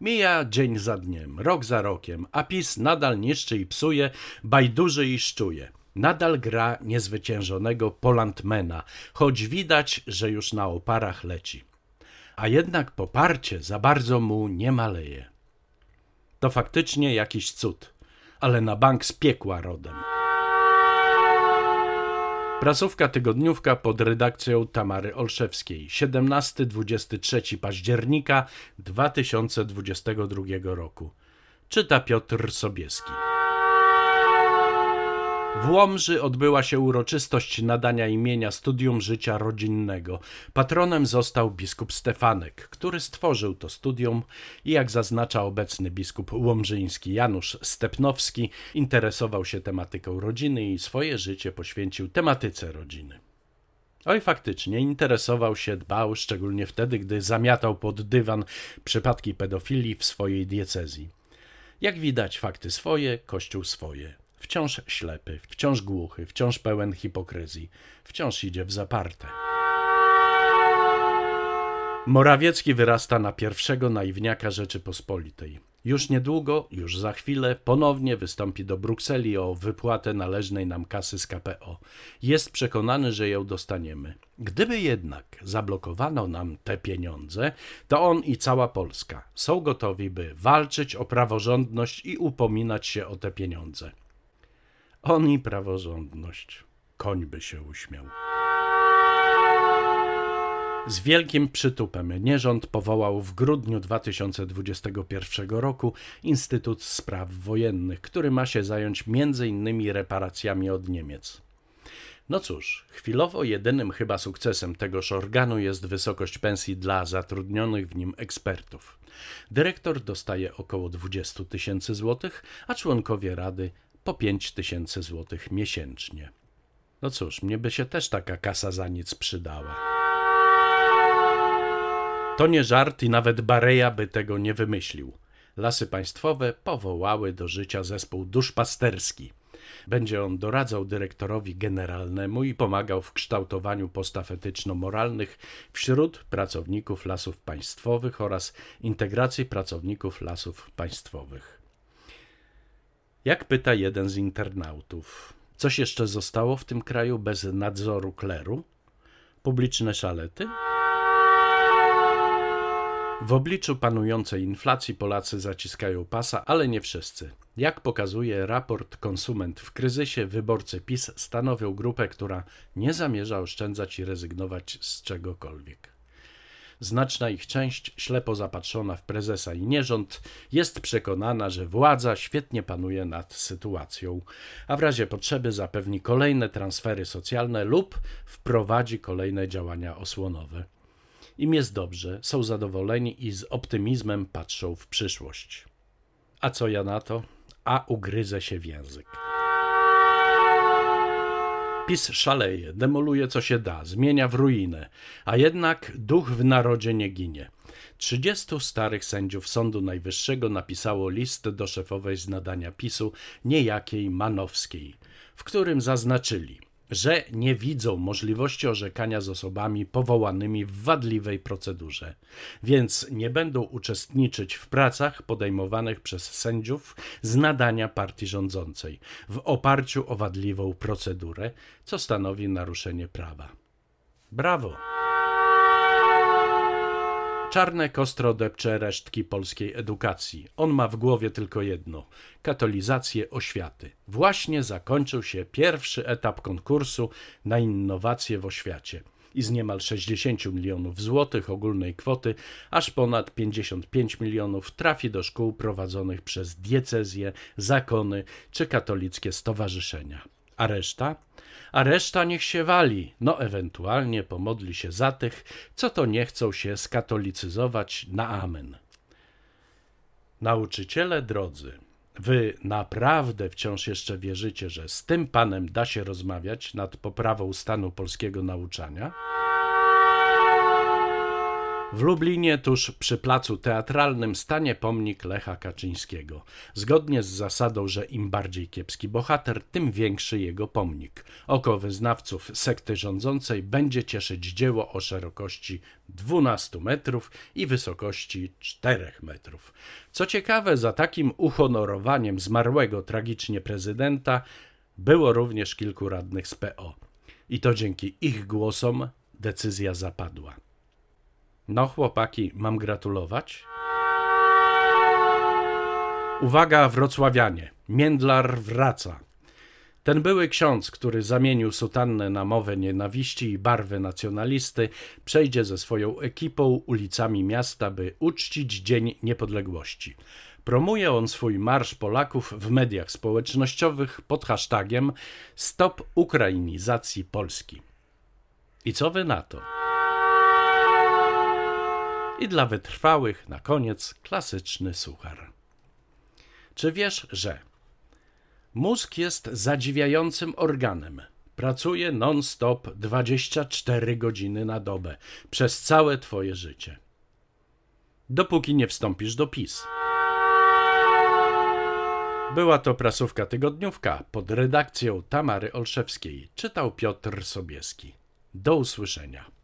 Mija dzień za dniem, rok za rokiem, a PiS nadal niszczy i psuje, bajduży i szczuje. Nadal gra niezwyciężonego Polantmana, choć widać, że już na oparach leci. A jednak poparcie za bardzo mu nie maleje. To faktycznie jakiś cud, ale na bank z piekła rodem. Prasówka tygodniówka pod redakcją Tamary Olszewskiej 17-23 października 2022 roku. Czyta Piotr Sobieski. W Łomży odbyła się uroczystość nadania imienia Studium Życia Rodzinnego. Patronem został biskup Stefanek, który stworzył to studium i jak zaznacza obecny biskup łomżyński Janusz Stepnowski, interesował się tematyką rodziny i swoje życie poświęcił tematyce rodziny. Oj, faktycznie interesował się, dbał, szczególnie wtedy, gdy zamiatał pod dywan przypadki pedofilii w swojej diecezji. Jak widać, fakty swoje, kościół swoje. Wciąż ślepy, wciąż głuchy, wciąż pełen hipokryzji, wciąż idzie w zaparte. Morawiecki wyrasta na pierwszego naiwniaka Rzeczypospolitej. Już niedługo, już za chwilę, ponownie wystąpi do Brukseli o wypłatę należnej nam kasy z KPO. Jest przekonany, że ją dostaniemy. Gdyby jednak zablokowano nam te pieniądze, to on i cała Polska są gotowi, by walczyć o praworządność i upominać się o te pieniądze. On i praworządność. Koń by się uśmiał. Z wielkim przytupem nierząd powołał w grudniu 2021 roku Instytut Spraw Wojennych, który ma się zająć m.in. reparacjami od Niemiec. No cóż, chwilowo jedynym chyba sukcesem tegoż organu jest wysokość pensji dla zatrudnionych w nim ekspertów. Dyrektor dostaje około 20 tysięcy złotych, a członkowie rady po 5 tysięcy złotych miesięcznie. No cóż, mnie by się też taka kasa za nic przydała. To nie żart i nawet Bareja by tego nie wymyślił. Lasy Państwowe powołały do życia zespół duszpasterski. Będzie on doradzał dyrektorowi generalnemu i pomagał w kształtowaniu postaw etyczno-moralnych wśród pracowników lasów państwowych oraz integracji pracowników lasów państwowych. Jak pyta jeden z internautów, coś jeszcze zostało w tym kraju bez nadzoru kleru? Publiczne szalety? W obliczu panującej inflacji Polacy zaciskają pasa, ale nie wszyscy. Jak pokazuje raport Konsument w kryzysie, wyborcy PiS stanowią grupę, która nie zamierza oszczędzać i rezygnować z czegokolwiek. Znaczna ich część, ślepo zapatrzona w prezesa i nierząd, jest przekonana, że władza świetnie panuje nad sytuacją, a w razie potrzeby zapewni kolejne transfery socjalne lub wprowadzi kolejne działania osłonowe. Im jest dobrze, są zadowoleni i z optymizmem patrzą w przyszłość. A co ja na to? A ugryzę się w język. PiS szaleje, demoluje co się da, zmienia w ruinę, a jednak duch w narodzie nie ginie. 30 starych sędziów Sądu Najwyższego napisało list do szefowej z nadania PiSu, niejakiej Manowskiej, w którym zaznaczyli – że nie widzą możliwości orzekania z osobami powołanymi w wadliwej procedurze, więc nie będą uczestniczyć w pracach podejmowanych przez sędziów z nadania partii rządzącej w oparciu o wadliwą procedurę, co stanowi naruszenie prawa. Brawo! Czarne kostro depcze resztki polskiej edukacji. On ma w głowie tylko jedno katolizację oświaty. Właśnie zakończył się pierwszy etap konkursu na innowacje w oświacie i z niemal 60 milionów złotych ogólnej kwoty aż ponad 55 milionów trafi do szkół prowadzonych przez diecezje, zakony czy katolickie stowarzyszenia. A reszta? a reszta niech się wali, no ewentualnie pomodli się za tych, co to nie chcą się skatolicyzować na amen. Nauczyciele drodzy, wy naprawdę wciąż jeszcze wierzycie, że z tym panem da się rozmawiać nad poprawą stanu polskiego nauczania? W Lublinie, tuż przy placu teatralnym, stanie pomnik Lecha Kaczyńskiego. Zgodnie z zasadą, że im bardziej kiepski bohater, tym większy jego pomnik. Oko wyznawców sekty rządzącej będzie cieszyć dzieło o szerokości 12 metrów i wysokości 4 metrów. Co ciekawe, za takim uhonorowaniem zmarłego tragicznie prezydenta było również kilku radnych z PO. I to dzięki ich głosom decyzja zapadła. No, chłopaki, mam gratulować? Uwaga, wrocławianie. Międlar wraca. Ten były ksiądz, który zamienił sutannę na mowę nienawiści i barwy nacjonalisty, przejdzie ze swoją ekipą ulicami miasta, by uczcić Dzień Niepodległości. Promuje on swój Marsz Polaków w mediach społecznościowych pod hashtagiem Stop Ukrainizacji Polski. I co wy na to? I dla wytrwałych na koniec klasyczny suchar. Czy wiesz, że mózg jest zadziwiającym organem? Pracuje non-stop 24 godziny na dobę przez całe twoje życie. Dopóki nie wstąpisz do PiS. Była to prasówka tygodniówka pod redakcją Tamary Olszewskiej. Czytał Piotr Sobieski. Do usłyszenia.